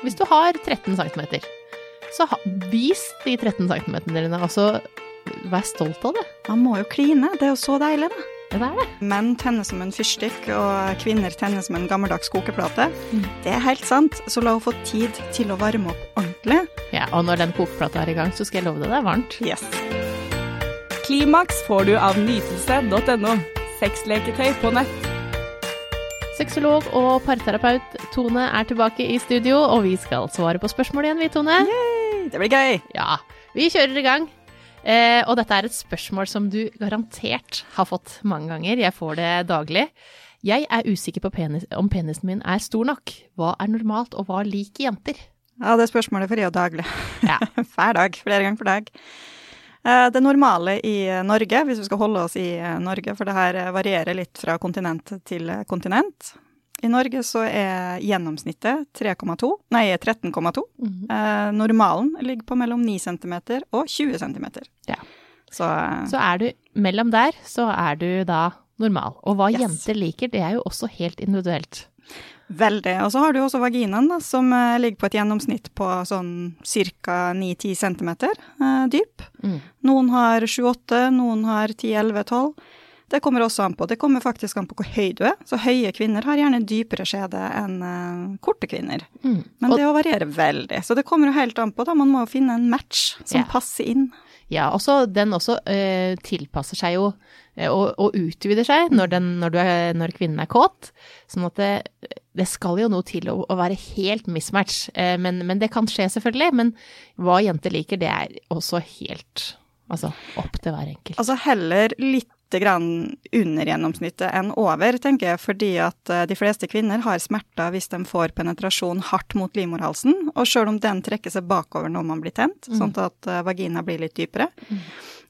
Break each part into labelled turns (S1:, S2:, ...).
S1: Hvis du har 13 cm, så ha, vis de 13 cm dine, og så vær stolt av det.
S2: Man må jo kline, det er jo så deilig, da.
S1: Ja, det er det.
S2: Menn tenner som en fyrstikk, og kvinner tenner som en gammeldags kokeplate.
S1: Mm.
S2: Det er helt sant, så la henne få tid til å varme opp ordentlig.
S1: Ja, og når den kokeplata er i gang, så skal jeg love deg det er varmt.
S2: Yes.
S3: Klimaks får du av nytelse.no. Sexleketøy på nett.
S1: Sexolog og parterapeut Tone er tilbake i studio, og vi skal svare på spørsmål igjen, vi, Tone.
S2: Det blir gøy.
S1: Ja, vi kjører i gang. Eh, og dette er et spørsmål som du garantert har fått mange ganger. Jeg får det daglig. Jeg er usikker på penis, om penisen min er stor nok. Hva er normalt, og hva liker jenter?
S2: Ja, det spørsmålet får jeg daglig.
S1: Ja.
S2: Hver dag, flere ganger per dag. Eh, Det normale i Norge, hvis vi skal holde oss i eh, Norge, for det her eh, varierer litt fra kontinent til eh, kontinent. I Norge så er gjennomsnittet 3,2, nei 13,2.
S1: Mm.
S2: Eh, Normalen ligger på mellom 9 cm og 20 cm.
S1: Ja.
S2: Så, eh,
S1: Så er du mellom der, så er du da normal. Og hva
S2: Yes.
S1: jenter liker, det er jo også helt individuelt.
S2: Veldig. Og så har du også vaginaen, da, som eh, ligger på et gjennomsnitt på sånn ca. 9-10 cm eh, dyp.
S1: Mm.
S2: Noen har 7-8, noen har 10-11-12. Det kommer også an på. Det kommer faktisk an på hvor høy du er. Så høye kvinner har gjerne dypere skjede enn eh, korte kvinner.
S1: Mm.
S2: Men det varierer veldig. Så det kommer jo helt an på, da. Man må jo finne en match som
S1: yeah.
S2: passer inn.
S1: Ja, også, den også eh, tilpasser seg jo eh, og, og utvider seg når, den, når, er, når kvinnen er kåt. Sånn at det, det skal jo noe til å, å være helt mismatch. Eh, men, men det kan skje selvfølgelig. Men hva jenter liker, det er også helt altså, opp til hver enkelt.
S2: Altså heller litt grann under gjennomsnittet enn over, tenker jeg, fordi at eh, de fleste kvinner har smerter hvis de får penetrasjon hardt mot livmorhalsen, og sjøl om den trekker seg bakover når man blir tent, sånn at eh, vagina blir litt dypere,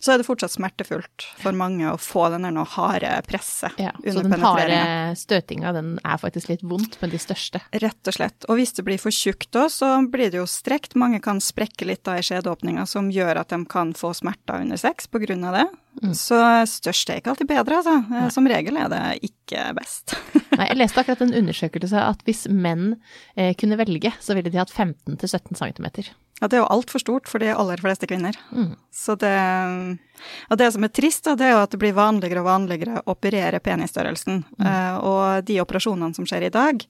S2: så er det fortsatt smertefullt for mange å få den der harde presset
S1: Ja, så den harde støtinga, den er faktisk litt vondt men de største.
S2: Rett og slett. Og hvis det blir for tjukt da, så blir det jo strekt. Mange kan sprekke litt da i skjedeåpninga, som gjør at de kan få smerter under sex på grunn av det.
S1: Mm.
S2: Så størst er ikke alltid bedre, altså. Som regel er det ikke best.
S1: Nei, jeg leste akkurat en undersøkelse at hvis menn eh, kunne velge, så ville de hatt 15-17 cm.
S2: Ja, det er jo altfor stort for de aller fleste kvinner.
S1: Mm.
S2: Så det Og det som er trist, da, det er jo at det blir vanligere og vanligere å operere penisstørrelsen. Eh, og de operasjonene som skjer i dag,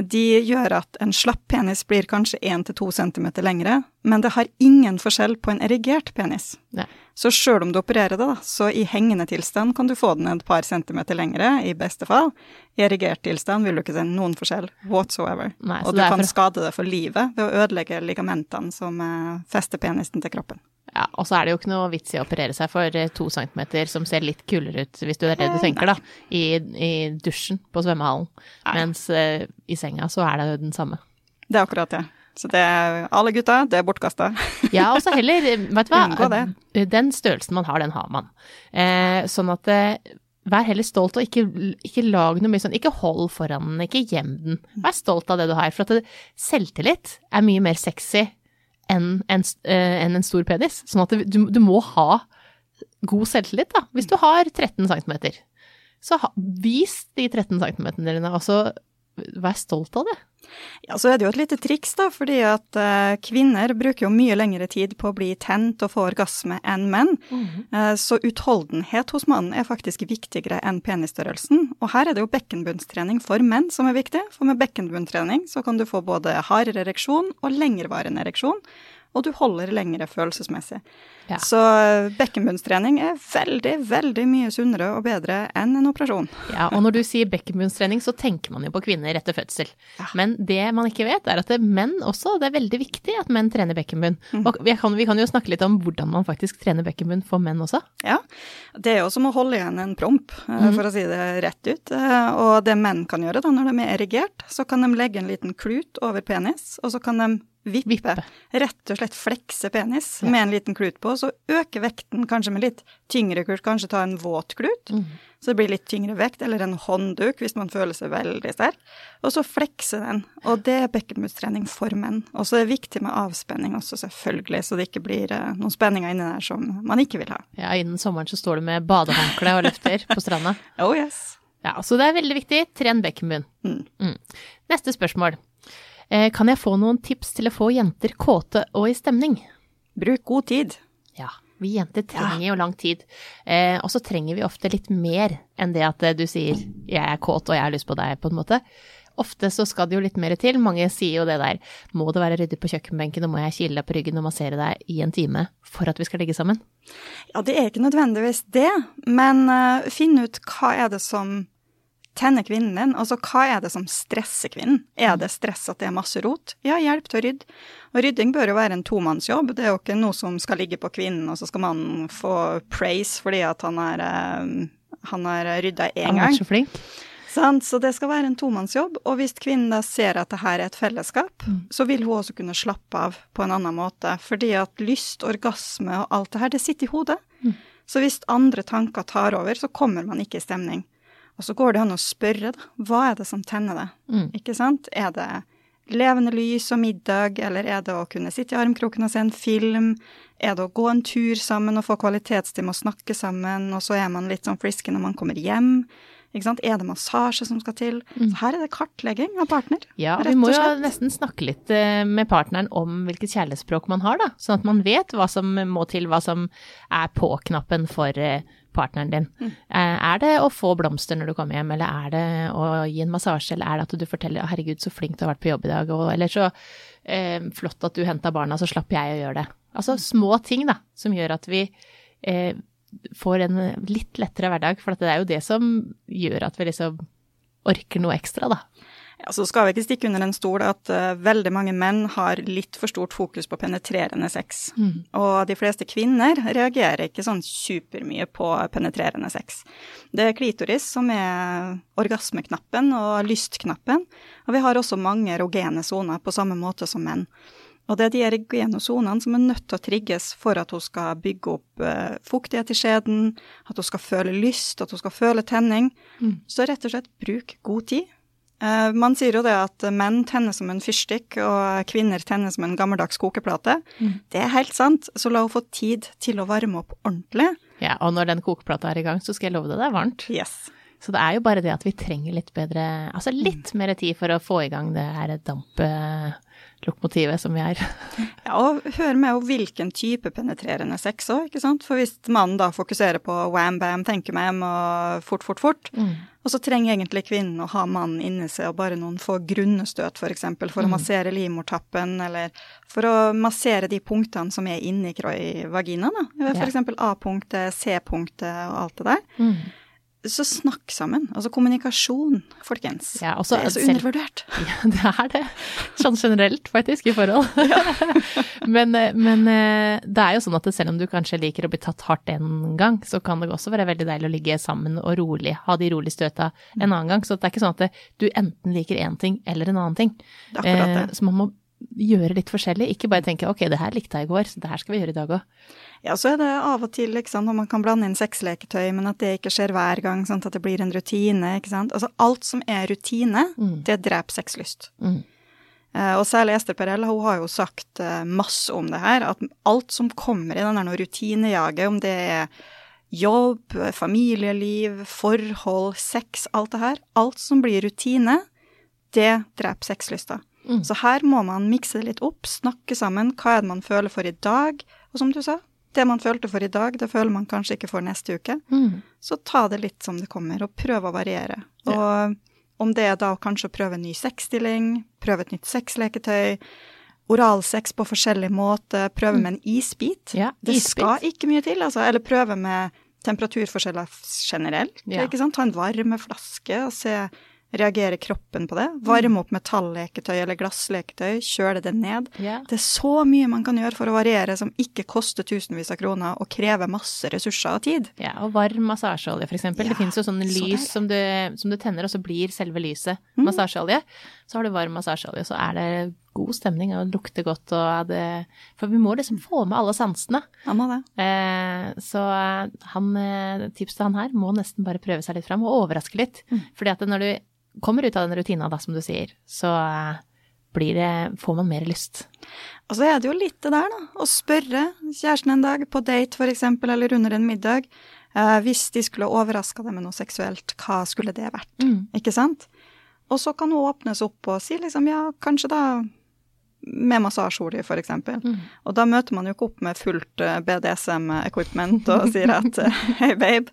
S2: de gjør at en slapp penis blir kanskje 1-2 cm lengre, men det har ingen forskjell på en erigert penis.
S1: Nei.
S2: Så sjøl om du opererer det, da, så i hengende tilstand kan du få den et par centimeter lengre, i beste fall. I erigert tilstand vil du ikke se noen forskjell whatsoever.
S1: Nei,
S2: og du kan
S1: for-
S2: skade det for livet ved å ødelegge ligamentene som eh, fester penisen til kroppen.
S1: Ja, og så er det jo ikke noe vits i å operere seg for eh, to centimeter som ser litt kulere ut, hvis du er det du tenker, da, i, i dusjen på svømmehallen.
S2: Nei.
S1: Mens uh, i senga så er det jo den samme.
S2: Det er akkurat det. Så det er alle gutta, det er bortkasta.
S1: Ja, og så heller, eh, vet du hva,
S2: Unngå det.
S1: Den størrelsen man har, den har man. Eh, sånn at eh, Vær heller stolt, og ikke, ikke lag noe mye sånn Ikke hold foran den, ikke gjem den. Vær stolt av det du har. For at det, selvtillit er mye mer sexy enn en, eh, en stor penis. Sånn at du, du må ha god selvtillit, da. Hvis du har 13 cm, så ha, vis de 13 cm dine, og så vær stolt av det.
S2: Ja, så er det jo et lite triks, da, fordi at uh, kvinner bruker jo mye lengre tid på å bli tent og få orgasme enn menn. Eh, så utholdenhet hos mannen er faktisk viktigere enn penisstørrelsen. Og her er det jo bekkenbunnstrening for menn som er viktig, for med bekkenbunnstrening så kan du få både hardere ereksjon og lengrevarende ereksjon. Og du holder lengre følelsesmessig.
S1: Ja.
S2: Så eh, bekkenbunnstrening er veldig, veldig mye sunnere og bedre enn en operasjon.
S1: Ja, og når du sier bekkenbunnstrening, så tenker man jo på kvinner etter fødsel. Men det man ikke vet, er at det menn også, det er veldig viktig at menn trener bekkenbunn. Og vi kan, vi kan jo snakke litt om hvordan man faktisk trener bekkenbunn for menn også.
S2: Ja, det er jo som å holde igjen en promp, eh, for å si det rett ut. Eh, Og det menn kan gjøre da, når de er erigert, så kan de legge en liten klut over penis, og så kan de vippe.
S1: Vippe.
S2: Rett og slett flekse penis med en liten klut på, så øke vekten kanskje med litt tyngre klut, kanskje ta en våt klut, så det blir litt tyngre vekt, eller en håndduk hvis man føler seg veldig sterk, og så flekse den. Og det er bekkenbunnstrening for menn. Og så er det viktig med avspenning også, selvfølgelig, så det ikke blir eh, noen spenninger inni der som man ikke vil ha.
S1: Ja, innen sommeren så står du med badehåndkle og løfter på stranda.
S2: Oh yes.
S1: Ja, så det er veldig viktig. Tren bekkenbunn.
S2: Mm.
S1: Mm. Neste spørsmål. Eh, kan jeg få noen tips til å få jenter kåte og i stemning?
S2: Bruk god tid.
S1: Ja, vi jenter trenger jo lang tid. Eh, og så trenger vi ofte litt mer enn det at eh, du sier 'jeg er kåt og jeg har lyst på deg', på en måte. Ofte så skal det jo litt mer til. Mange sier jo det der 'må det være ryddig på kjøkkenbenken, og må jeg kile deg på ryggen og massere deg i en time for at vi skal ligge sammen'?
S2: Ja, det er ikke nødvendigvis det, men uh, finn ut hva er det som tenner kvinnen din? Altså hva er det som stresser kvinnen? Er det stress at det er masse rot? Ja, hjelp til å rydde. Og rydding bør jo være en tomannsjobb. Det er jo ikke noe som skal ligge på kvinnen, og så skal mannen få praise fordi at han uh, han har rydda én
S1: Han er
S2: gang.
S1: så flink.
S2: Sant? Så det skal være en tomannsjobb. Og hvis kvinnen da ser at det her er et fellesskap, så vil hun også kunne slappe av på en annen måte. Fordi at lyst, orgasme og alt det her, det sitter i hodet. Så hvis andre tanker tar over, så kommer man ikke i stemning. Og så går det an å spørre, da. Hva er det som tenner deg?
S1: Mm.
S2: Ikke sant? Er det levende lys og middag, eller er det å kunne sitte i armkroken og se en film? Er det å gå en tur sammen og få kvalitetstid med å snakke sammen, og så er man litt sånn frisky når man kommer hjem? Er det massasje som skal til? Så her er det kartlegging av partner.
S1: Ja, vi må jo nesten snakke litt eh, med partneren om hvilket kjærlighetsspråk man har, da. Sånn at man vet hva som må til, hva som er på-knappen for eh, partneren din.
S2: Mm.
S1: Eh, Er det å få blomster når du kommer hjem, eller er det å gi en massasje, eller er det at du forteller 'herregud, så flink du har vært på jobb i dag', og, eller så eh, flott at du henta barna, så slapp jeg å gjøre det. Altså små ting, da, som gjør at vi eh, får en litt lettere hverdag, for at det er jo det som gjør at vi liksom orker noe ekstra, da.
S2: Ja, så skal vi ikke stikke under en stol at uh, veldig mange menn har litt for stort fokus på penetrerende sex. Og de fleste kvinner reagerer ikke sånn supermye på penetrerende sex. Det er klitoris som er orgasmeknappen og lystknappen, og vi har også mange erogene soner på samme måte som menn. Og det er de erogene sonene som er nødt til å trigges for at hun skal bygge opp uh, fuktighet i skjeden, at hun skal føle lyst, at hun skal føle tenning. Så rett og slett bruk god tid. Eh, man sier jo det at menn tenner som en fyrstikk, og kvinner tenner som en gammeldags kokeplate. Det er helt sant, så la henne få tid til å varme opp ordentlig.
S1: Ja, og når den kokeplata er i gang, så skal jeg love deg det er varmt.
S2: Yes.
S1: Så det er jo bare det at vi trenger litt bedre, altså litt mer tid for å få i gang det her damplokomotivet som vi er.
S2: Ja, og hør med hvilken type penetrerende sex òg, ikke sant. For hvis mannen da fokuserer på wham bam, tenker meg og fort, fort, fort, og så trenger egentlig kvinnen å ha mannen inni seg og bare noen få grunnestøt, f.eks. For, eksempel, for å massere livmortappen, eller for å massere de punktene som er inni vaginaen, da.
S1: Ja.
S2: For eksempel A-punktet, C-punktet og alt det der. Så snakk sammen. Altså kommunikasjon, folkens.
S1: Ja, også
S2: det er så
S1: selv-
S2: undervurdert.
S1: Ja, det er det. Sånn generelt, faktisk, i forhold. men, eh, men eh, det er jo sånn at selv om du kanskje liker å bli tatt hardt en gang, så kan det også være veldig deilig å ligge sammen og rolig, ha de rolige støta en annen gang. Så det er ikke sånn at du enten liker én ting eller en annen ting.
S2: Det er akkurat det.
S1: Eh, så man må gjøre litt forskjellig, ikke bare tenke ok, det her likte jeg i går, så det her skal vi gjøre i dag òg.
S2: Ja, så er det av og til ikke sant, når man kan blande inn sexleketøy, men at det ikke skjer hver gang, sånn at det blir en rutine. ikke sant? Altså alt som er rutine, det dreper sexlyst.
S1: Mm.
S2: Eh, og særlig Ester Perel, hun har jo sagt eh, masse om det her, at alt som kommer i den der rutinejaget, om det er jobb, familieliv, forhold, sex, alt det her, alt som blir rutine, det dreper sexlysta. Så her må man mikse det litt opp, snakke sammen. Hva er det man føler for i dag? Og som du sa, det man følte for i dag, det føler man kanskje ikke for neste uke.
S1: Mm.
S2: Så ta det litt som det kommer, og prøv å variere. Og om det er da kanskje å prøve en ny sexstilling, prøve et nytt sexleketøy, oralsex på forskjellig måte, prøve med en isbit.
S1: Ja,
S2: det
S1: isbit.
S2: skal ikke mye til, altså. Eller prøve med temperaturforskjeller generelt.
S1: Ja.
S2: Ikke sant? Ta en varmeflaske og se Reagerer kroppen på det? Varme opp metalleketøy eller glassleketøy, kjøle det ned.
S1: Yeah.
S2: Det er så mye man kan gjøre for å variere som ikke koster tusenvis av kroner og krever masse ressurser og tid.
S1: Ja, og varm massasjeolje, eksempel.
S2: Ja,
S1: det finnes jo sånne lys
S2: så
S1: som du, som du tenner, og så blir selve lyset
S2: Mm.
S1: massasjeolje. Så har du varm massasjeolje, så er det god stemning, og lukter godt, og det For vi må liksom få med alle sansene.
S2: Han må det.
S1: Eh, så han, eh, tipset han her må nesten bare prøve seg litt fram, og overraske litt.
S2: Mm.
S1: Fordi at når du kommer ut av den rutina, da, som du sier, så eh, blir det, får man mer lyst.
S2: Og så er det jo litt det der, da. Å spørre kjæresten en dag, på date eksempel, eller under en middag. Eh, hvis de skulle overraska deg med noe seksuelt, hva skulle det vært?
S1: Mm.
S2: Ikke sant? Og så kan hun åpnes opp og si liksom ja, kanskje da med massasjeolje, eksempel.
S1: Mm.
S2: Og da møter man jo ikke opp med fullt eh, BDSM-equipment og sier at eh, hei, babe.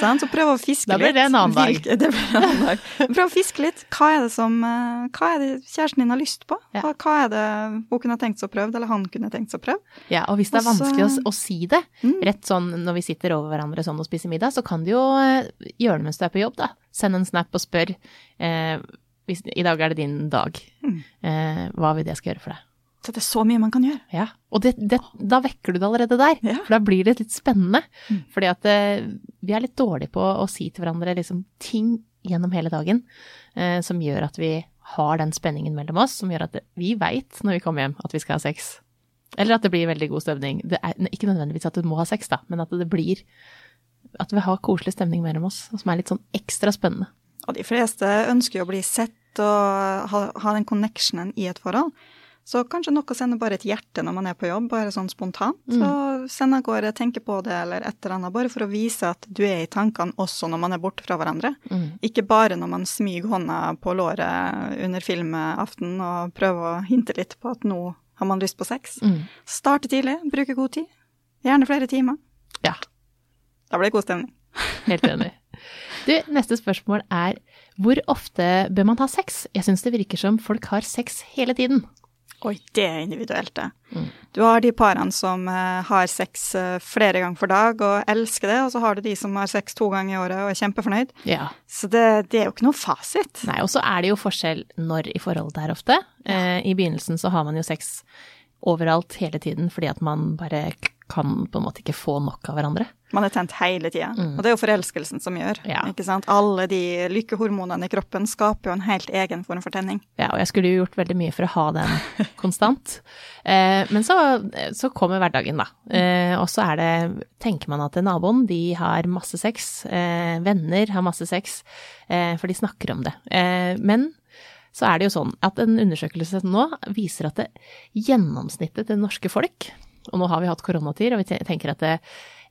S2: Sånn, Så prøv å fiske litt.
S1: Da blir det en annen dag.
S2: Det blir en annen dag. Prøv å fiske litt. Hva er det som eh, Hva er det kjæresten din har lyst på? Hva, hva er det hun kunne tenkt seg å prøve, eller han kunne tenkt seg å prøve?
S1: Ja, og hvis det er vanskelig å, å si det,
S2: Mm.
S1: rett sånn når vi sitter over hverandre sånn og spiser middag, så kan du jo gjøre det mens du er på jobb, da. Send en snap og spør eh, hvis, I dag er det din dag.
S2: Mm.
S1: Eh, hva vil det skal gjøre for deg?
S2: Så det er så mye man kan gjøre.
S1: Ja, og det, det, da vekker du det allerede der.
S2: Ja.
S1: For da blir det litt spennende.
S2: Mm.
S1: Fordi at eh, vi er litt dårlige på å si til hverandre liksom ting gjennom hele dagen eh, som gjør at vi har den spenningen mellom oss, som gjør at vi veit når vi kommer hjem at vi skal ha sex. Eller at det blir veldig god stemning. Det er ikke nødvendigvis at du må ha sex, da, men at det blir At vi har koselig stemning mellom oss, som er litt sånn ekstra spennende.
S2: Og de fleste ønsker jo å bli sett og ha, ha den connectionen i et forhold. Så kanskje nok å sende bare et hjerte når man er på jobb, bare sånn spontant.
S1: Mm.
S2: Så send av gårde, tenke på det eller et eller annet, bare for å vise at du er i tankene også når man er borte fra hverandre.
S1: Mm.
S2: Ikke bare når man smyger hånda på låret under filmaften og prøver å hinte litt på at nå har man lyst på sex.
S1: Mm.
S2: Starte tidlig, bruke god tid. Gjerne flere timer.
S1: Ja.
S2: Da blir det god stemning.
S1: Helt enig. Du, neste spørsmål er hvor ofte bør man ha sex? Jeg syns det virker som folk har sex hele tiden.
S2: Oi, det er individuelt, det.
S1: Mm.
S2: Du har de parene som eh, har sex eh, flere ganger for dag og elsker det, og så har du de som har sex to ganger i året og er kjempefornøyd.
S1: Ja.
S2: Så det, det er jo ikke noe fasit.
S1: Nei, og så er det jo forskjell når i forholdet er ofte. Eh, I begynnelsen så har man jo sex overalt hele tiden fordi at man bare kan på en måte ikke få nok av hverandre.
S2: Man er tent hele tida.
S1: Mm.
S2: Og det er jo forelskelsen som gjør.
S1: Ja.
S2: ikke sant? Alle de lykkehormonene i kroppen skaper jo en helt egen form for tenning.
S1: Ja, og jeg skulle jo gjort veldig mye for å ha den konstant. Eh, men så, så kommer hverdagen, da. Eh, og så er det Tenker man at naboen, de har masse sex. Eh, venner har masse sex. Eh, for de snakker om det. Eh, men så er det jo sånn at en undersøkelse nå viser at det gjennomsnittet til norske folk Og nå har vi hatt koronatid, og vi tenker at det,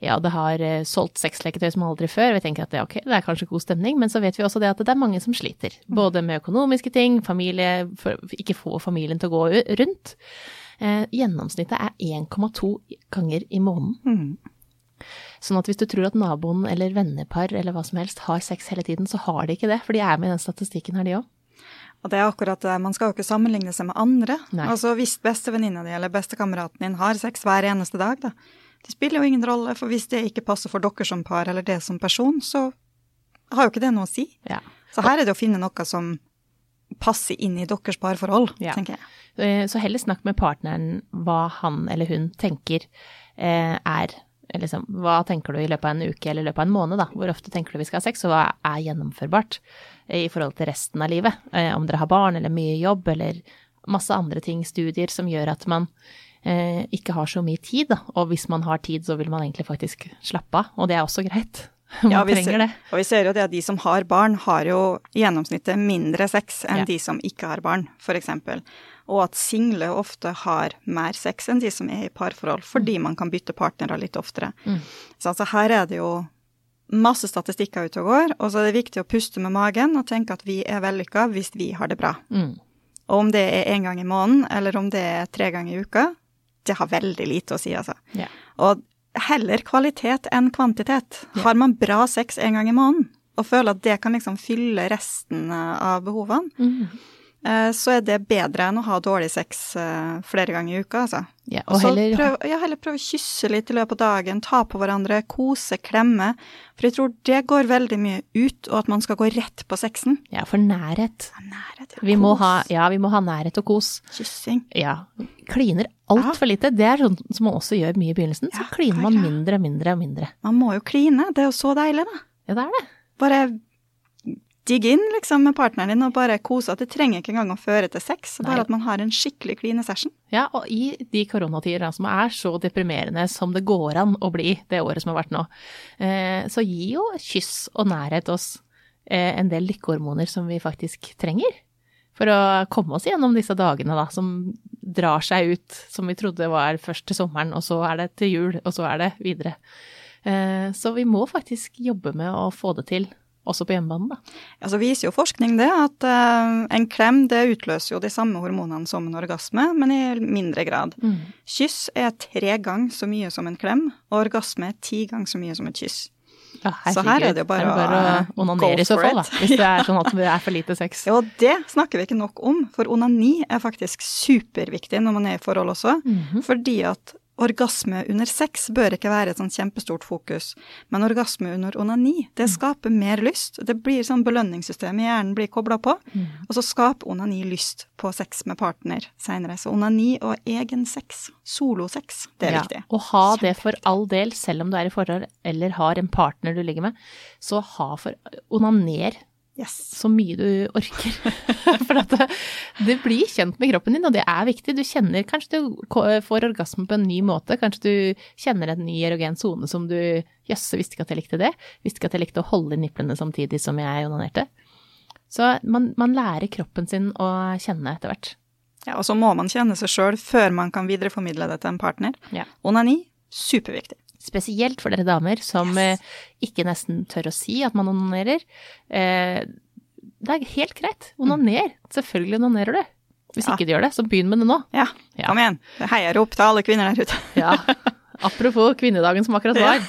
S1: ja, det har eh, solgt sexleketøy som aldri før. Vi tenker at det, ok, det er kanskje god stemning, men så vet vi også det at det er mange som sliter. Både med økonomiske ting, familie, for, ikke få familien til å gå rundt. Eh, gjennomsnittet er 1,2 ganger i måneden.
S2: Mm.
S1: Sånn at hvis du tror at naboen eller vennepar eller hva som helst har sex hele tiden, så har de ikke det, for de er med i den statistikken her, de òg.
S2: Og det er akkurat det, man skal jo ikke sammenligne seg med andre.
S1: Nei.
S2: Altså hvis bestevenninna di eller bestekameraten din har sex hver eneste dag, da. Det spiller jo ingen rolle, for hvis det ikke passer for dere som par eller det som person, så har jo ikke det noe å si.
S1: Ja.
S2: Så her er det å finne noe som passer inn i deres parforhold,
S1: Ja.
S2: tenker jeg.
S1: Eh, Så heller snakk med partneren hva han eller hun tenker eh, er liksom, Hva tenker du i løpet av en uke eller i løpet av en måned, da? Hvor ofte tenker du vi skal ha sex, og hva er gjennomførbart eh, i forhold til resten av livet? Om dere har barn eller mye jobb eller masse andre ting, studier, som gjør at man ikke har så mye tid, da. Og hvis man har tid, så vil man egentlig faktisk slappe av, og det er også greit. Man
S2: Ja, vi
S1: trenger
S2: ser,
S1: det.
S2: Og vi ser jo det at de som har barn, har jo i gjennomsnittet mindre sex enn
S1: Ja.
S2: de som ikke har barn, f.eks. Og at single ofte har mer sex enn de som er i parforhold, fordi man kan bytte partnere litt oftere.
S1: Mm.
S2: Så altså her er det jo masse statistikker ute og går, og så er det viktig å puste med magen og tenke at vi er vellykka hvis vi har det bra.
S1: Mm.
S2: Og om det er én gang i måneden, eller om det er tre ganger i uka, det har veldig lite å si, altså.
S1: Ja.
S2: Og heller kvalitet enn kvantitet. Har man bra sex en gang i måneden, og føler at det kan liksom fylle resten av behovene,
S1: Mm.
S2: Eh, så er det bedre enn å ha dårlig sex eh, flere ganger i uka, altså.
S1: Ja,
S2: Og
S1: heller
S2: prøv, ja, heller prøve å kysse litt i løpet av dagen, ta på hverandre, kose, klemme. For jeg tror det går veldig mye ut, og at man skal gå rett på sexen.
S1: Ja, for nærhet.
S2: Ja, Nærhet, ja,
S1: Vi må ha, ja, vi må ha nærhet og kos.
S2: Kyssing.
S1: Ja. Kliner altfor lite. Det er sånn som man også gjør mye i begynnelsen. Så kliner man mindre og mindre og mindre.
S2: Man må jo kline, det er jo så deilig, da.
S1: Ja, det er det.
S2: Bare digge inn liksom med partneren din og bare kose. At det trenger ikke engang å føre til sex,
S1: Nei.
S2: bare at man har en skikkelig kline-session.
S1: Ja, og i de koronatider som er så deprimerende som det går an å bli det året som har vært nå, eh, så gir jo kyss og nærhet oss eh, en del lykkehormoner som vi faktisk trenger. For å komme oss gjennom disse dagene da, som drar seg ut, som vi trodde var først til sommeren, og så er det til jul, og så er det videre. Eh, så vi må faktisk jobbe med å få det til også på hjemmebane, da.
S2: Ja, så viser jo forskning det, at uh, en klem det utløser jo de samme hormonene som en orgasme, men i mindre grad. Mm. Kyss er tre ganger så mye som en klem, og orgasme er ti ganger så mye som et kyss.
S1: Ja, så her er det jo bare, bare å onanere i så fall, da. Hvis det er sånn at det er for lite sex.
S2: Og det snakker vi ikke nok om, for onani er faktisk superviktig når man er i forhold også. Mm -hmm. Fordi at orgasme under sex bør ikke være et sånn kjempestort fokus, men orgasme under onani, det mm. skaper mer lyst. Det blir sånn belønningssystem i hjernen blir kobla på, mm. og så skaper onani lyst på sex med partner seinere. Så onani og egen sex, solosex, det er ja, viktig.
S1: Og ha det for all del, selv om du er i forhold eller har en partner du ligger med, så ha for onaner Yes. Så mye du orker. For at det, det, blir kjent med kroppen din, og det er viktig. Du kjenner Kanskje du får orgasme på en ny måte. Kanskje du kjenner en ny erogen sone som du Jøsse, visste ikke at jeg likte det. Visste ikke at jeg likte å holde i niplene samtidig som jeg onanerte. Så man, man lærer kroppen sin å kjenne etter hvert.
S2: Ja, og så må man kjenne seg sjøl før man kan videreformidle det til en partner. Ja. Onani, superviktig.
S1: Spesielt for dere damer som yes. Eh, ikke nesten tør å si at man onanerer. Eh, det er helt greit. Onaner. Selvfølgelig onanerer du. Hvis ja. ikke du gjør det, så begynn med det nå.
S2: Ja, ja. kom igjen. Heiarop til alle kvinner der ute.
S1: ja. Apropos kvinnedagen som akkurat var.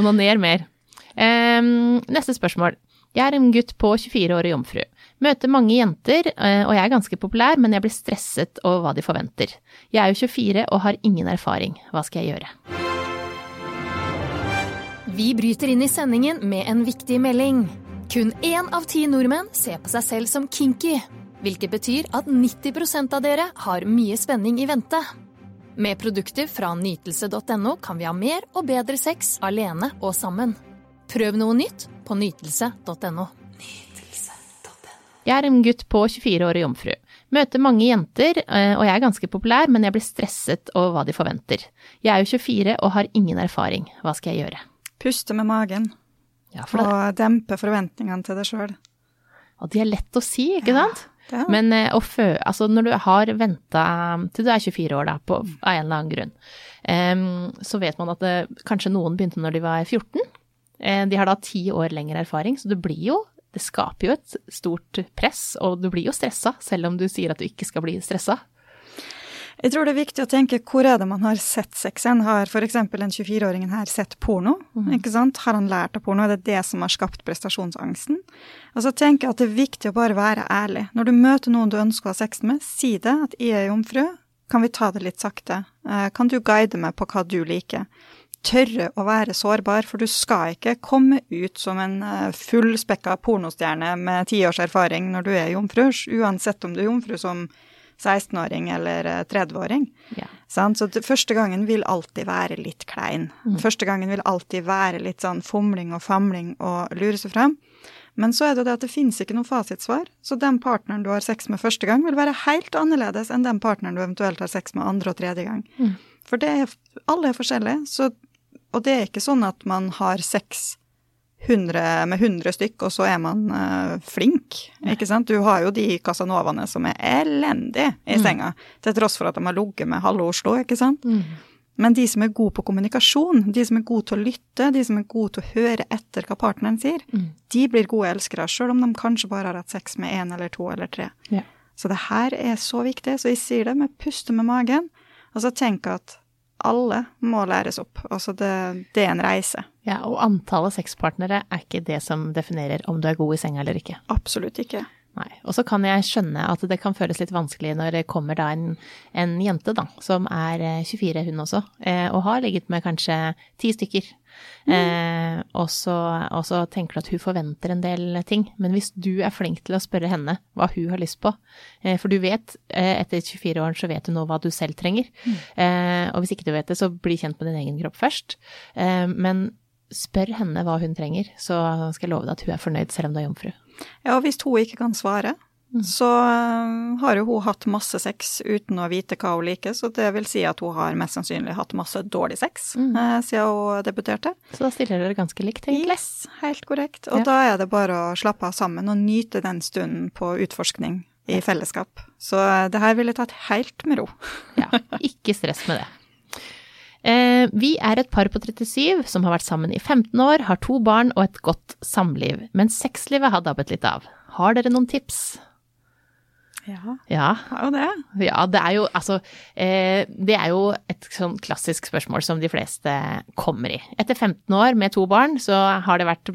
S1: Onaner mer. Um, neste spørsmål. Jeg er en gutt på 24 år og jomfru. Møter mange jenter, eh, og jeg er ganske populær, men jeg blir stresset over hva de forventer. Jeg er jo 24 og har ingen erfaring. Hva skal jeg gjøre?
S4: Vi bryter inn i sendingen med en viktig melding. Kun én av ti nordmenn ser på seg selv som kinky. Hvilket betyr at 90% av dere har mye spenning i vente. Med produkter fra nytelse.no kan vi ha mer og bedre sex alene og sammen. Prøv noe nytt på nytelse.no.
S1: Jeg er en gutt på 24 år og jomfru. Møter mange jenter, eh, og jeg er ganske populær, men jeg blir stresset over hva de forventer. Jeg er jo 24 og har ingen erfaring. Hva skal jeg gjøre?
S2: Puste med magen. Ja, og dempe forventningene til deg sjøl.
S1: Og det er lett å si, ikke sant? Ja, Men uh, fø, altså når du har venta til du er 24 år, da, på, av en eller annen grunn, um, så vet man at det, kanskje noen begynte når de var 14. Uh, eh, de har da ti år lengre erfaring, så det blir jo Det skaper jo et stort press, og du blir jo stressa, selv om du sier at du ikke skal bli stressa.
S2: Jeg tror det er viktig å tenke hvor er det man har sett sexen. Har f.eks. den 24-åringen her sett porno? Mm. ikke sant? Har han lært av porno? Er det det som har skapt prestasjonsangsten? Altså tenker jeg at det er viktig å bare være ærlig. Når du møter noen du ønsker å ha sex med, si det, at jeg er jomfru. Kan vi ta det litt sakte? Eh, kan du guide meg på hva du liker? Tørre å være sårbar, for du skal ikke komme ut som en eh, fullspekka pornostjerne med ti års erfaring når du er jomfru, uansett om du er jomfru som 16-åring eller 30-åring. Eh, ja. Så første gangen vil alltid være litt klein. Mm. Første gangen vil alltid være litt sånn fomling og famling og lure seg frem. Men så er det det at det finnes ikke noe fasitsvar. Så den partneren du har sex med første gang, vil være helt annerledes enn den partneren du eventuelt har sex med andre og tredje gang. Mm. For er, alle er forskjellige. Så, og det er ikke sånn at man har sex 100, med 100 stykk, og så er man uh, flink. ikke sant? Du har jo de casanovaene som er elendige i mm. senga, til tross for at de har ligget med halve Oslo, ikke sant? Mm. Men de som er gode på kommunikasjon, de som er gode til å lytte, de som er gode til å høre etter hva partneren sier, mm. de blir gode elskere, sjøl om de kanskje bare har hatt sex med én eller to eller tre. Ja. Så det her er så viktig. Så jeg sier det med puste med magen. Og så tenk at alle må læres opp. Altså det, det, er en reise.
S1: Ja, og antallet sexpartnere er ikke det som definerer om du er god i senga eller ikke.
S2: Absolutt ikke.
S1: Nei. Og så kan jeg skjønne at det kan føles litt vanskelig når det kommer da en, en jente, da, som er 24, eh, hun også, eh, og har ligget med kanskje ti stykker. Eh, og, så, tenker du at hun forventer en del ting. Men hvis du er flink til å spørre henne hva hun har lyst på, eh, for du vet, eh, etter 24 år så vet du nå hva du selv trenger. Mm. Eh, og hvis ikke du vet det, så bli kjent med din egen kropp først. men spør henne hva hun trenger, så skal jeg love deg at hun er fornøyd selv om du er jomfru.
S2: Ja, og hvis hun ikke kan svare. Så uh, har jo hun hatt masse sex uten å vite hva hun liker, så det vil si at hun har mest sannsynlig hatt masse dårlig sex mm. uh, siden hun debuterte.
S1: Så da stiller dere ganske likt, egentlig?
S2: Yes, helt korrekt. Og ja. da er det bare å slappe av sammen og nyte den stunden på utforskning i fellesskap. Så uh, det her ville tatt helt med ro.
S1: ja, ikke stress med det. Eh, vi er et par på 37 som har vært sammen i 15 år, har to barn og et godt samliv, men sexlivet har dabbet litt av. Har dere noen tips?
S2: Ja,
S1: Ja,
S2: har jo det.
S1: ja det er jo altså eh, Det er jo et sånn klassisk spørsmål som de fleste kommer i. Etter 15 år med to barn, så har det vært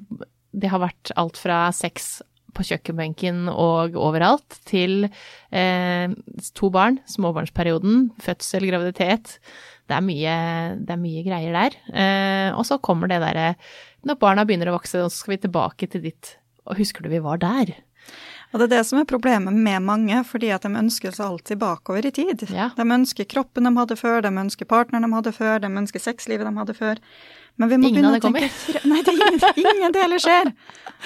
S1: Det har vært alt fra sex på kjøkkenbenken og overalt, til eh, to barn, småbarnsperioden, fødsel, graviditet. Det er mye, det er mye greier der. Eh, og så kommer det derre Når barna begynner å vokse, så skal vi tilbake til ditt Og husker du vi var der?
S2: Og det er det som er problemet med mange, fordi at de ønsker seg alltid bakover i tid.
S1: Ja.
S2: De ønsker kroppen de hadde før, de ønsker partneren de hadde før, de ønsker sexlivet de hadde før. Men vi må
S1: Ingen
S2: begynne
S1: det
S2: å tenke Nei, det ingen, ingen deler skjer.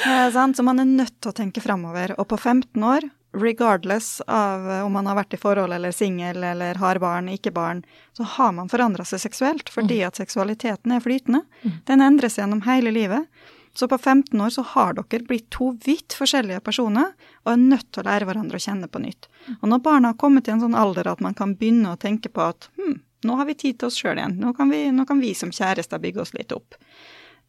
S2: Eh. Så man er nødt til å tenke framover. Og på 15 år, regardless av eh, om man har vært i forhold eller singel eller har barn, ikke barn, så har man forandra seg seksuelt fordi at seksualiteten er flytende. Den endres gjennom hele livet. Så på 15 år så har dere blitt to vidt forskjellige personer og er nødt til å lære hverandre å kjenne på nytt. Og når barna har kommet i en sånn alder at man kan begynne å tenke på at hm, nå har vi tid til oss sjøl igjen, nå kan, vi, nå kan vi som kjærester bygge oss litt opp,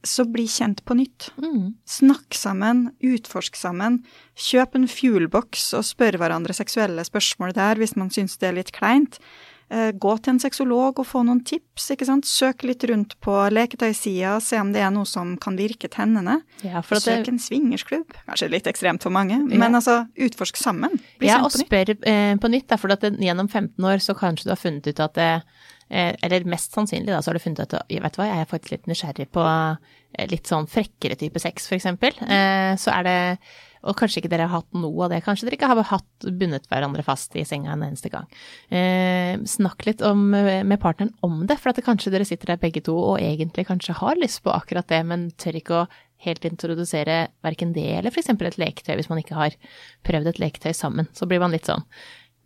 S2: så bli kjent på nytt.
S1: Mm.
S2: Snakk sammen, utforsk sammen. Kjøp en fuelbox og spør hverandre seksuelle spørsmål der hvis man syns det er litt kleint. Eh, Gå til en sexolog og få noen tips, ikke sant. Søk litt rundt på leketøysida, se om det er noe som kan virke tennende.
S1: Ja, for at
S2: Søk
S1: det,
S2: en swingersklubb. Kanskje litt ekstremt for mange,
S1: Ja.
S2: men altså, utforsk sammen. Bli
S1: ja, og spør eh, på nytt, for gjennom 15 år så kanskje du har funnet ut at det, eh, eller mest sannsynlig da, så har du funnet ut at vet du hva, jeg er faktisk litt nysgjerrig på eh, litt sånn frekkere type sex, for eksempel. Eh, så er det og kanskje ikke dere har hatt noe av det. Kanskje dere ikke har hatt bundet hverandre fast i senga en eneste gang. Eh, snakk litt om, med partneren om det, for at kanskje dere sitter der begge to og egentlig kanskje har lyst på akkurat det, men tør ikke å helt introdusere verken det eller f.eks. et leketøy hvis man ikke har prøvd et leketøy sammen. Så blir man litt sånn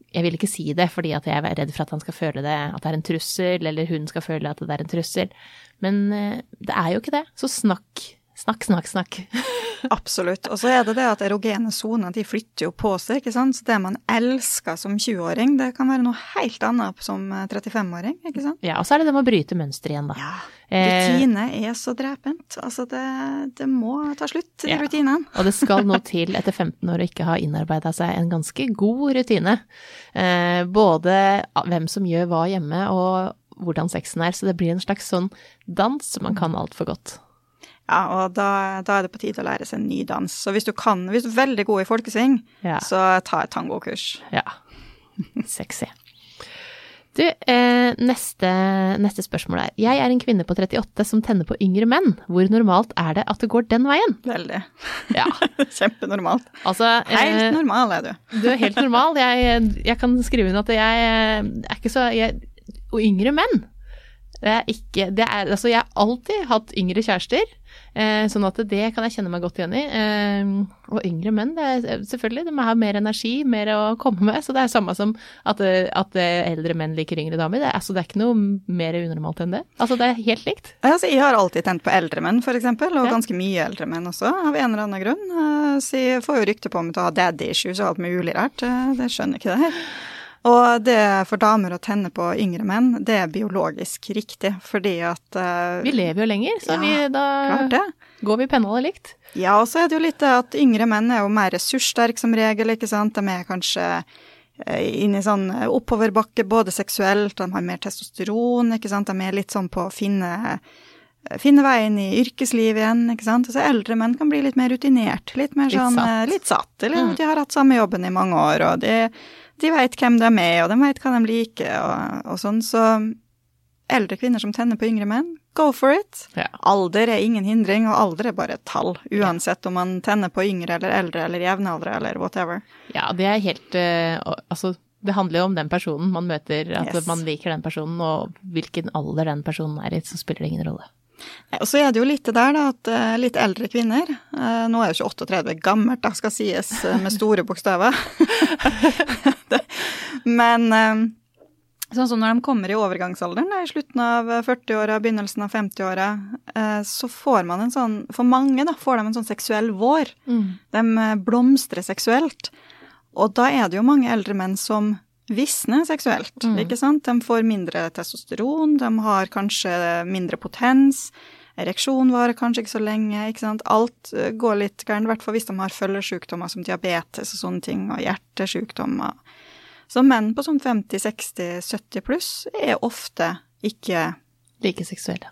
S1: jeg vil ikke si det fordi jeg er redd for at han skal føle det, at det er en trussel, eller hun skal føle at det er en trussel. Men eh, det er jo ikke det. Så snakk, snakk, snakk, snakk.
S2: Absolutt. Og så er det det at erogene soner de flytter jo på seg, ikke sant. Så det man elsker som 20-åring, det kan være noe helt annet som eh, 35-åring, ikke sant.
S1: Ja, og så er det det med å bryte mønster igjen, da.
S2: Ja.
S1: Eh,
S2: Rutine er så drepent. Altså, det, det må ta slutt, de
S1: Ja.
S2: rutinene.
S1: Og det skal nå til etter 15 år å ikke ha innarbeida seg en ganske god rutine. Eh, både hvem som gjør hva hjemme, og hvordan sexen er. Så det blir en slags sånn dans som man kan altfor godt.
S2: Ja, og da, da er det på tide å lære seg en ny dans. Så hvis du kan, hvis du er veldig god i folkesving,
S1: Ja.
S2: så ta et tangokurs.
S1: Ja. Sexy. Du, eh, neste, neste spørsmål er. Jeg er en kvinne på 38 som tenner på yngre menn. Hvor normalt er det at det går den veien?
S2: Veldig.
S1: Ja,
S2: Kjempenormalt.
S1: altså
S2: Helt
S1: eh,
S2: normal er du.
S1: Du er helt normal. Jeg, jeg kan skrive under at jeg er ikke så jeg, Og yngre menn. Det er ikke det er, Altså, jeg har alltid hatt yngre kjærester, eh, sånn at det kan jeg kjenne meg godt igjen i. Eh, og yngre menn, det er selvfølgelig, de har mer energi, mer å komme med. Så det er samme som at, at eldre menn liker yngre damer. Det altså, det er ikke noe mer unormalt enn det. Altså, det er helt likt.
S2: Altså, jeg har alltid tent på eldre menn, eksempel, og
S1: Ja.
S2: ganske mye eldre menn også, av en eller annen grunn. Eh, Så jeg får jo rykte på meg til å ha daddy issues og alt mulig rart. Eh, Det skjønner ikke det her. Og det for damer å tenne på yngre menn, det er biologisk riktig, fordi at uh,
S1: Vi lever jo lenger, så
S2: Ja,
S1: vi, da går vi pennholdet likt.
S2: Ja, og så er det jo litt det at yngre menn er jo mer ressurssterke som regel, ikke sant. De er kanskje inn i sånn oppoverbakke både seksuelt, de har mer testosteron, ikke sant. De er litt sånn på å finne, finne veien i yrkeslivet igjen, ikke sant. Og så eldre menn kan bli litt mer rutinert, litt mer
S1: Litt
S2: sånn
S1: satt.
S2: eh, litt satt. Eller
S1: Mm.
S2: de har hatt samme jobben i mange år, og de, de veit hvem de er, og de veit hva de liker, og, og sånn. Så eldre kvinner som tenner på yngre menn, go for it.
S1: Ja.
S2: Alder er ingen hindring, og alder er bare et tall, uansett om man tenner på yngre eller eldre eller jevnaldre eller whatever.
S1: Ja, det er helt uh, Altså, det handler jo om den personen man møter, at
S2: Yes.
S1: man liker den personen, og hvilken alder den personen er i, så spiller det ingen rolle.
S2: Og så er det jo litt der, da, at eh, litt eldre kvinner eh, Nå er jo ikke 38 gammelt, da, skal sies eh, med store bokstaver. Men eh, sånn som når de kommer i overgangsalderen, da, i slutten av 40-åra, begynnelsen av 50-åra, eh, så får man en sånn For mange, da, får de en sånn seksuell vår. De eh, blomstrer seksuelt. Og da er det jo mange eldre menn som visne seksuelt,
S1: Mm.
S2: ikke sant. De får mindre testosteron, de har kanskje mindre potens. Ereksjon varer kanskje ikke så lenge, ikke sant. Alt eh, går litt gærent, i hvert fall hvis de har følgesykdommer som diabetes og sånne ting, og hjertesykdommer. Så menn på sånn 50-60-70 pluss er ofte ikke
S1: Like seksuelle.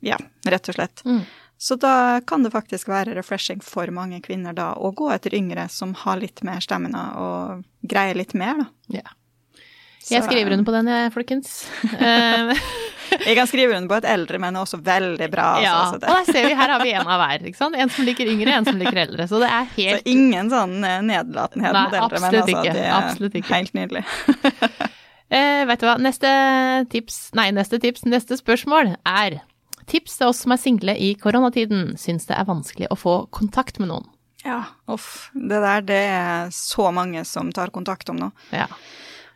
S2: Ja, rett og slett.
S1: Mm.
S2: Så da kan det faktisk være refreshing for mange kvinner da å gå etter yngre som har litt mer stamina og greier litt mer, da.
S1: Jeg skriver under på den, jeg, folkens. Eh,
S2: Jeg kan skrive under på at eldre menn er også veldig bra. Altså,
S1: ja,
S2: så,
S1: og
S2: det,
S1: der ser vi, her har vi en av hver. En som liker yngre, en som liker eldre. Så det er helt så
S2: ingen sånn eh, nedlatenhet mot eldre menn. Altså,
S1: ikke,
S2: det er
S1: absolutt ikke.
S2: helt nydelig.
S1: eh, Vet du hva, neste tips, nei, neste tips, neste spørsmål er Tips til oss som er single i koronatiden, syns det er vanskelig å få kontakt med noen.
S2: Ja, uff. Det der, det er så mange som tar kontakt om nå.
S1: Ja.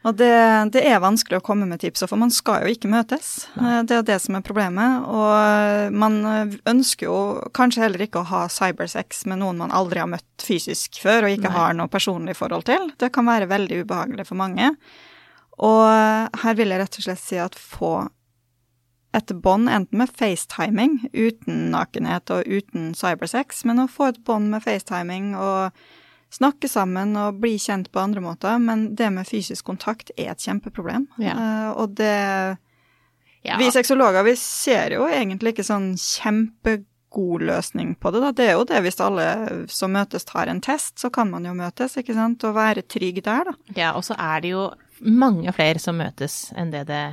S2: Og det, det er vanskelig å komme med tips, for man skal jo ikke møtes. Nei. Det er det som er problemet. Og man ønsker jo kanskje heller ikke å ha cybersex med noen man aldri har møtt fysisk før, og ikke
S1: Nei.
S2: har noe personlig forhold til. Det kan være veldig ubehagelig for mange. Og her vil jeg rett og slett si at få et bånd, enten med facetiming, uten nakenhet og uten cybersex, men å få et bånd med facetiming og snakke sammen og bli kjent på andre måter, men det med fysisk kontakt er et kjempeproblem.
S1: Ja.
S2: Uh, og det
S1: Ja.
S2: Vi sexologer vi ser jo egentlig ikke sånn kjempegod løsning på det. Da. Det er jo det hvis alle som møtes tar en test, så kan man jo møtes, ikke sant, og være trygg der, da.
S1: ja, og så er det jo mange flere som møtes enn det det.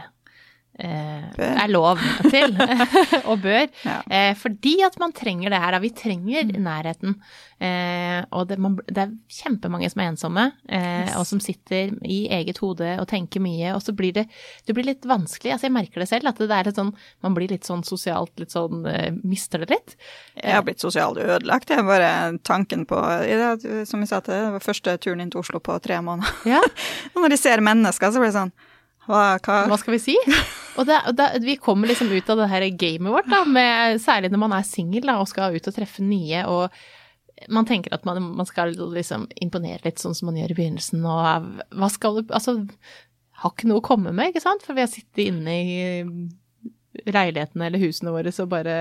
S1: Er lov til, og bør.
S2: Ja.
S1: Eh, fordi at man trenger det her, da. Vi trenger nærheten. Eh, og det, man, det er kjempemange som er ensomme, eh, og som sitter i eget hode og tenker mye, og så blir det, det blir litt vanskelig. Altså, jeg merker det selv, at det er litt sånn, man blir litt sånn sosialt litt sånn eh, Mister det litt.
S2: Jeg har blitt sosialt ødelagt. Er bare tanken på det, Som jeg sa til deg, det var første turen inn til Oslo på tre måneder.
S1: Ja,
S2: når de ser mennesker, så blir det sånn Hva, hva
S1: hva skal vi si? Og det, det, vi kommer liksom ut av det her gamet vårt, da, med, særlig når man er singel og skal ut og treffe nye, og man tenker at man, man skal liksom imponere litt sånn som man gjør i begynnelsen, og hva skal du Altså, har ikke noe å komme med, ikke sant? For vi har sittet inne i leilighetene eller husene våre så bare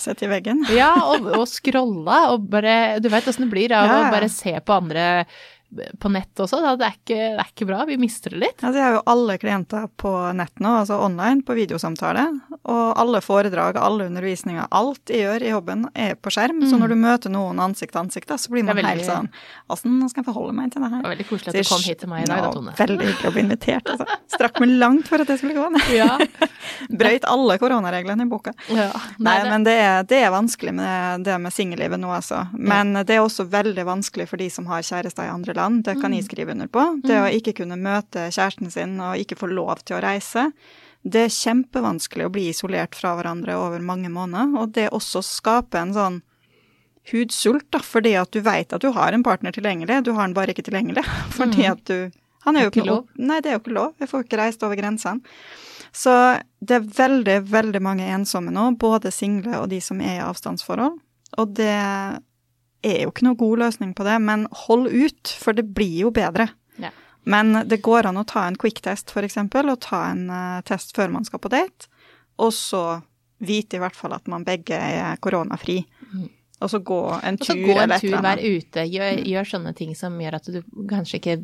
S2: Sett i veggen.
S1: Ja, og, og scrolla, og bare Du vet åssen det blir av
S2: ja.
S1: å bare se på andre på nett også. Det, er ikke, det er ikke bra. Vi mister det litt.
S2: Altså, jeg har jo alle klienter på nett nå, altså online, på videosamtale. Og alle foredrag, alle undervisninger, alt jeg gjør i jobben er på skjerm. Så når du møter noen ansikt til ansikt, da, så blir
S1: Mm. Det
S2: man
S1: veldig-
S2: helt sånn Åssen skal jeg forholde meg til det
S1: Det
S2: her?
S1: var veldig koselig at du kom hit til meg i dag, da,
S2: Ja,
S1: Tone.
S2: Veldig hyggelig å bli invitert, altså. Strakk meg langt for at jeg skulle gå ned.
S1: Ja.
S2: Brøyt alle koronareglene i boka.
S1: ja.
S2: Nei,
S1: det-
S2: men det er, det er vanskelig med det med singellivet nå, altså. Men det er også veldig vanskelig for de som har kjærester i andre land. Det kan jeg skrive under på. Det å ikke kunne møte kjæresten sin og ikke få lov til å reise. Det er kjempevanskelig å bli isolert fra hverandre over mange måneder, og det også skaper en sånn hudsult, da, fordi at du veit at du har en partner tilgjengelig, du har den bare ikke tilgjengelig. Fordi at du Han er jo
S1: ikke
S2: ikke
S1: lov.
S2: Nei, det er jo ikke lov. Jeg får ikke reist over grensene. Så det er veldig, veldig mange ensomme nå, både single og de som er i avstandsforhold. Og det er jo ikke noe god løsning på det, men hold ut, for det blir jo bedre.
S1: Ja.
S2: Men det går an å ta en quick-test, eksempel, og ta en uh, test før man skal på date, og så vite i hvert fall at man begge er koronafri. Og så gå en
S1: tur. Og så gå en tur, vær ute, gjør, gjør sånne ting som gjør at du kanskje ikke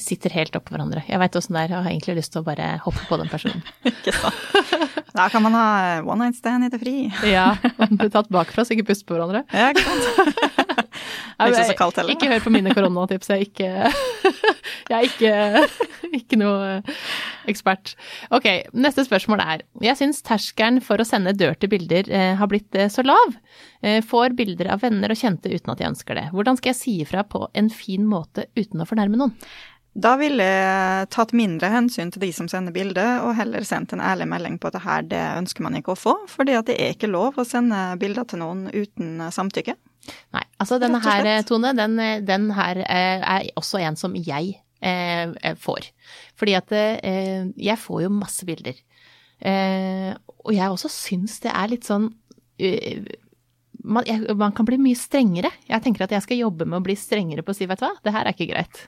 S1: sitter helt oppå hverandre. Jeg veit åssen det er, og har egentlig lyst til å bare hoppe på den personen.
S2: Ikke sant? Da kan man ha one night stand i det fri.
S1: Ja, Man blir tatt bakfra så ikke puster på hverandre.
S2: Ja, ikke sant? Det er ikke så kaldt heller.
S1: Ikke hør på mine koronatips, jeg er ikke, jeg er ikke, ikke noe ekspert. Ok, neste spørsmål er, jeg syns terskelen for å sende dirty bilder eh, har blitt eh, så lav. Eh, får bilder av venner og kjente uten at jeg ønsker det. Hvordan skal jeg si ifra på en fin måte uten å fornærme noen?
S2: Da ville jeg tatt mindre hensyn til de som sender bilde, og heller sendt en ærlig melding på at det her det ønsker man ikke å få, fordi at det er ikke lov å sende bilder til noen uten samtykke.
S1: Nei, altså denne her. Tone, den, den her eh, er også en som jeg eh, får. Fordi at eh, jeg får jo masse bilder. Eh, og jeg også syns det er litt sånn uh, man, jeg, man kan bli mye strengere. Jeg tenker at jeg skal jobbe med å bli strengere på å si, vet du hva, det her er ikke greit.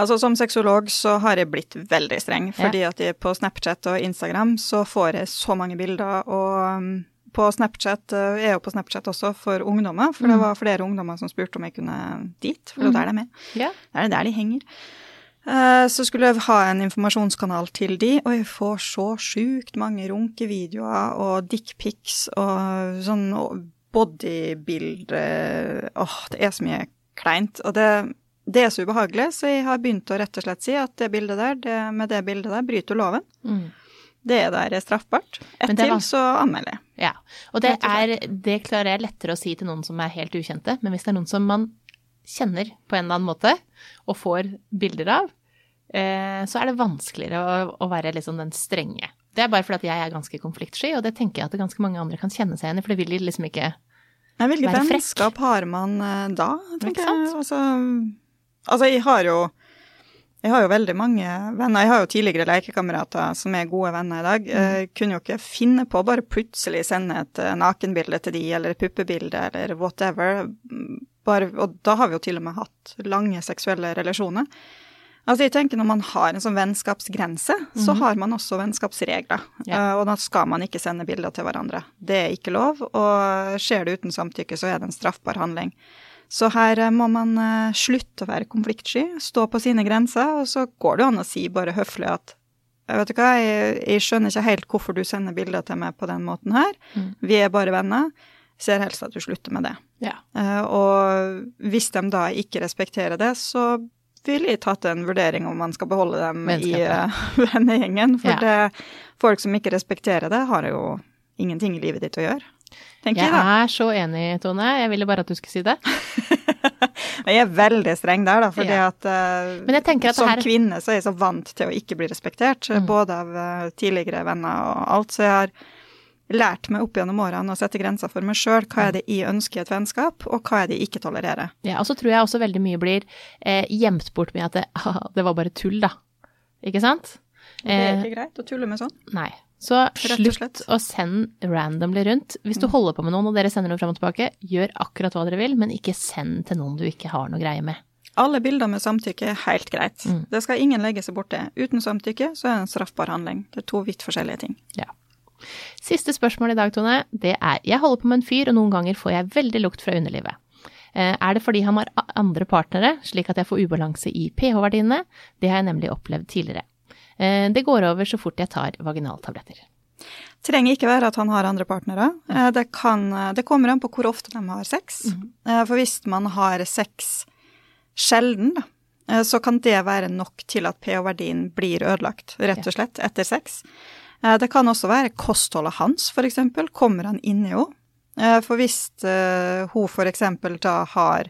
S2: Altså Som sexolog så har jeg blitt veldig streng, fordi at jeg på Snapchat og Instagram så får jeg så mange bilder, og um, på Snapchat uh, Jeg er jo på Snapchat også for ungdommer, for det
S1: Mm.
S2: var flere ungdommer som spurte om jeg kunne dit, for det er der de er.
S1: Ja.
S2: Det er der de henger. Eh, Så skulle jeg ha en informasjonskanal til de, og jeg får så sjukt mange runkevideoer og dickpics og sånn bodybilder Åh, det er så mye kleint. Og det, det er så ubehagelig, så jeg har begynt å rett og slett si at det bildet der, det, med det bildet der bryter du loven.
S1: Mm.
S2: Det der er straffbart. Ett til, så anmelder jeg.
S1: Ja, og det, er, det klarer jeg lettere å si til noen som er helt ukjente, men hvis det er noen som man kjenner på en eller annen måte, og får bilder av, eh, så er det vanskeligere å, å være liksom den strenge. Det er bare fordi at jeg er ganske konfliktsky, og det tenker jeg at ganske mange andre kan kjenne seg igjen i, for det vil de liksom ikke
S2: Men hvilket vennskap har man eh, da, tenker jeg. Altså, altså, jeg har jo jeg har jo veldig mange venner. Jeg har jo tidligere lekekamerater som er gode venner i dag. Jeg kunne jo ikke finne på å bare plutselig sende et eh, nakenbilde til de, eller et puppebilde, eller whatever. Bare, og da har vi jo til og med hatt lange seksuelle relasjoner. Altså jeg tenker Når man har en sånn vennskapsgrense, så har man også vennskapsregler. Eh, Og da skal man ikke sende bilder til hverandre. Det er ikke lov, og skjer det uten samtykke, så er det en straffbar handling. Så her eh, må man eh, slutte å være konfliktsky, stå på sine grenser, og så går det an å si bare høflig at «Jeg vet du hva, jeg, jeg skjønner ikke helt hvorfor du sender bilder til meg på den måten her.
S1: Mm.
S2: Vi er bare venner. Ser helst at du slutter med det.
S1: Ja.
S2: Uh, og hvis de da ikke respekterer det, så vil jeg tatt en vurdering om man skal beholde dem i uh, vennegjengen. For
S1: Ja.
S2: det, folk som ikke respekterer det, har jo ingenting i livet ditt å gjøre. Tenker
S1: Jeg
S2: jeg, da.
S1: er så enig, Tone. Jeg ville bare at du skulle si det.
S2: Jeg er veldig streng der, da, fordi
S1: Ja.
S2: at
S1: uh, jeg at
S2: som
S1: her-
S2: kvinne så er jeg så vant til å ikke bli respektert,
S1: Mm.
S2: både av uh, tidligere venner og alt. Så jeg har lært meg opp gjennom årene å sette grenser for meg sjøl. Hva er det jeg ønsker i et vennskap, og hva er det jeg ikke tolererer.
S1: Ja, og så tror jeg også veldig mye blir eh, gjemt bort med at det, det var bare tull, da. Ikke sant?
S2: Det er
S1: Eh,
S2: ikke greit å tulle med sånn.
S1: Nei. Så slutt å sende randomly rundt. Hvis du holder på med noen og dere sender noe fram og tilbake, gjør akkurat hva dere vil, men ikke send til noen du ikke har noe greie med.
S2: Alle bilder med samtykke er helt greit.
S1: Mm.
S2: Det skal ingen legge seg borti. Uten samtykke så er det en straffbar handling. Det er to vidt forskjellige ting.
S1: Ja. Siste spørsmål i dag, Tone, det er Jeg holder på med en fyr, og noen ganger får jeg veldig lukt fra underlivet. Eh, Er det fordi han har andre partnere, slik at jeg får ubalanse i pH-verdiene? Det har jeg nemlig opplevd tidligere. Eh, Det går over så fort jeg tar vaginaltabletter.
S2: Trenger ikke være at han har andre partnere. Eh, Det, kan, eh, det kommer an på hvor ofte de har sex. Eh, For hvis man har sex sjelden, da, så kan det være nok til at pH-verdien blir ødelagt, rett og slett, etter sex. Det kan også være kostholdet hans, eksempel. Kommer han inn i henne? For hvis hun eksempel da har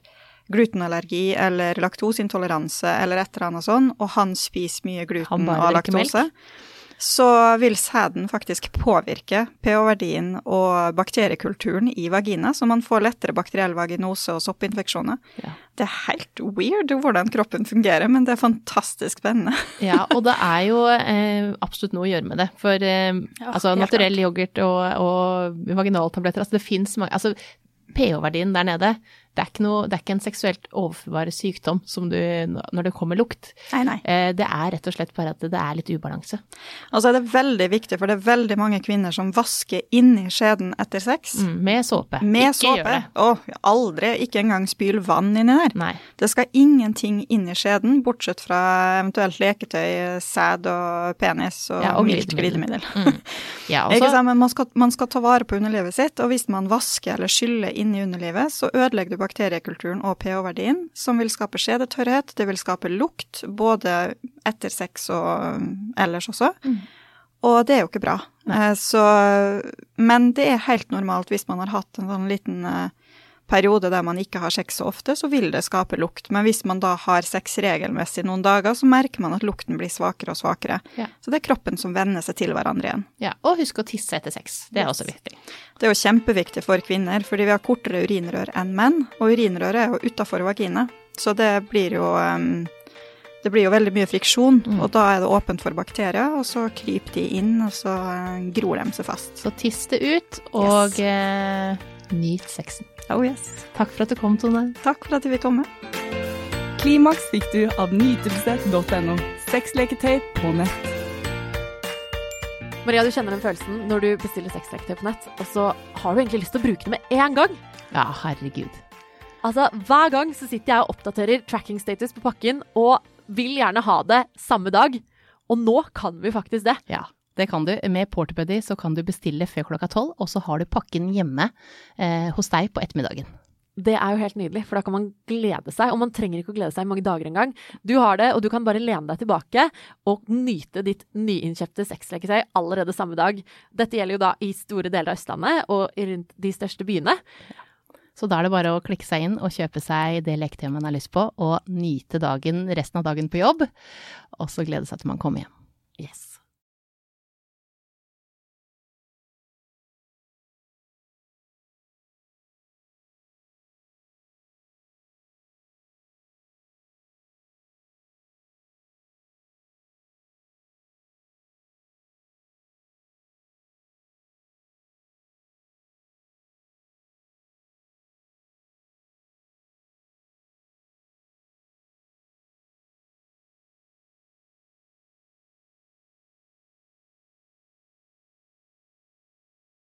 S2: glutenallergi eller laktoseintoleranse eller et eller annet sånn, og han spiser mye gluten og laktose, så vil sæden faktisk påvirke pH-verdien og bakteriekulturen i vagina, så man får lettere bakteriell vaginose og soppinfeksjoner.
S1: Ja.
S2: Det er helt weird hvordan kroppen fungerer, men det er fantastisk spennende.
S1: Ja, og det er jo eh, absolutt noe å gjøre med det. For eh, altså,
S2: helt
S1: naturell yoghurt og, og vaginaltabletter, altså det fins mange Altså pH-verdien der nede, det er, ikke noe, det er ikke en seksuelt overførbar sykdom som du, når det kommer lukt.
S2: Nei, nei.
S1: Eh, det er rett og slett bare at det er litt ubalanse.
S2: Altså er det veldig viktig, for det er veldig mange kvinner som vasker inni skjeden etter sex.
S1: Mm, med såpe.
S2: Med
S1: ikke gjør
S2: såpe.
S1: det.
S2: Å, aldri. Ikke engang spyl vann inni der.
S1: Nei.
S2: Det skal ingenting inn i skjeden, bortsett fra eventuelt leketøy, sæd og penis og,
S1: Ja, og
S2: mildt
S1: glidemiddel. Mm. Ja, også,
S2: man skal, man skal ta vare på underlivet sitt, og hvis man vasker eller skyller inn i underlivet, så ødelegger du bakteriekulturen og pH-verdien, som vil skape skjedetørrhet, det vil skape lukt, både etter sex og um, ellers også.
S1: Mm.
S2: Og det er jo ikke bra. Eh, Så, men det er helt normalt hvis man har hatt en sånn liten eh, periode der man ikke har sex så ofte, så vil det skape lukt. Men hvis man da har sex regelmessig noen dager, så merker man at lukten blir svakere og svakere.
S1: Ja.
S2: Så det er kroppen som venner seg til hverandre igjen.
S1: ja, og husk å tisse etter sex. Det er
S2: Yes.
S1: også viktig.
S2: Det er jo kjempeviktig for kvinner, fordi vi har kortere urinrør enn menn, og urinrøret er jo utafor vagina, så det blir jo um, det blir jo veldig mye friksjon,
S1: Mm.
S2: og da er det åpent for bakterier, og så kryper de inn, og så eh, gror de seg fast.
S1: Så tiss det ut, og eh, nyt sexen.
S2: Oh yes.
S1: Takk for at du kom, Tone.
S2: Takk for at du fikk komme.
S3: Klimaks fikk du av nytelse.no. Sexleketøy på nett.
S5: Maria, du kjenner den følelsen når du bestiller sexleketøy på nett, og så har du egentlig lyst til å bruke det med en gang.
S1: Ja, herregud.
S5: Altså, Hver gang så sitter jeg og oppdaterer tracking status på pakken og vil gjerne ha det samme dag. Og nå kan vi faktisk det.
S1: Ja, det kan du. Med Porterbuddy så kan du bestille før klokka tolv, og så har du pakken hjemme eh, hos deg på ettermiddagen.
S5: Det er jo helt nydelig, for da kan man glede seg. Og man trenger ikke å glede seg i mange dager engang. Du har det, og du kan bare lene deg tilbake og nyte ditt nyinnkjøpte sexleketøy allerede samme dag. Dette gjelder jo da i store deler av Østlandet og rundt de største byene.
S1: Så da er det bare å klikke seg inn og kjøpe seg det leketøyet man har lyst på, og nyte dagen, resten av dagen på jobb, og så glede seg til man kommer hjem.
S5: Yes.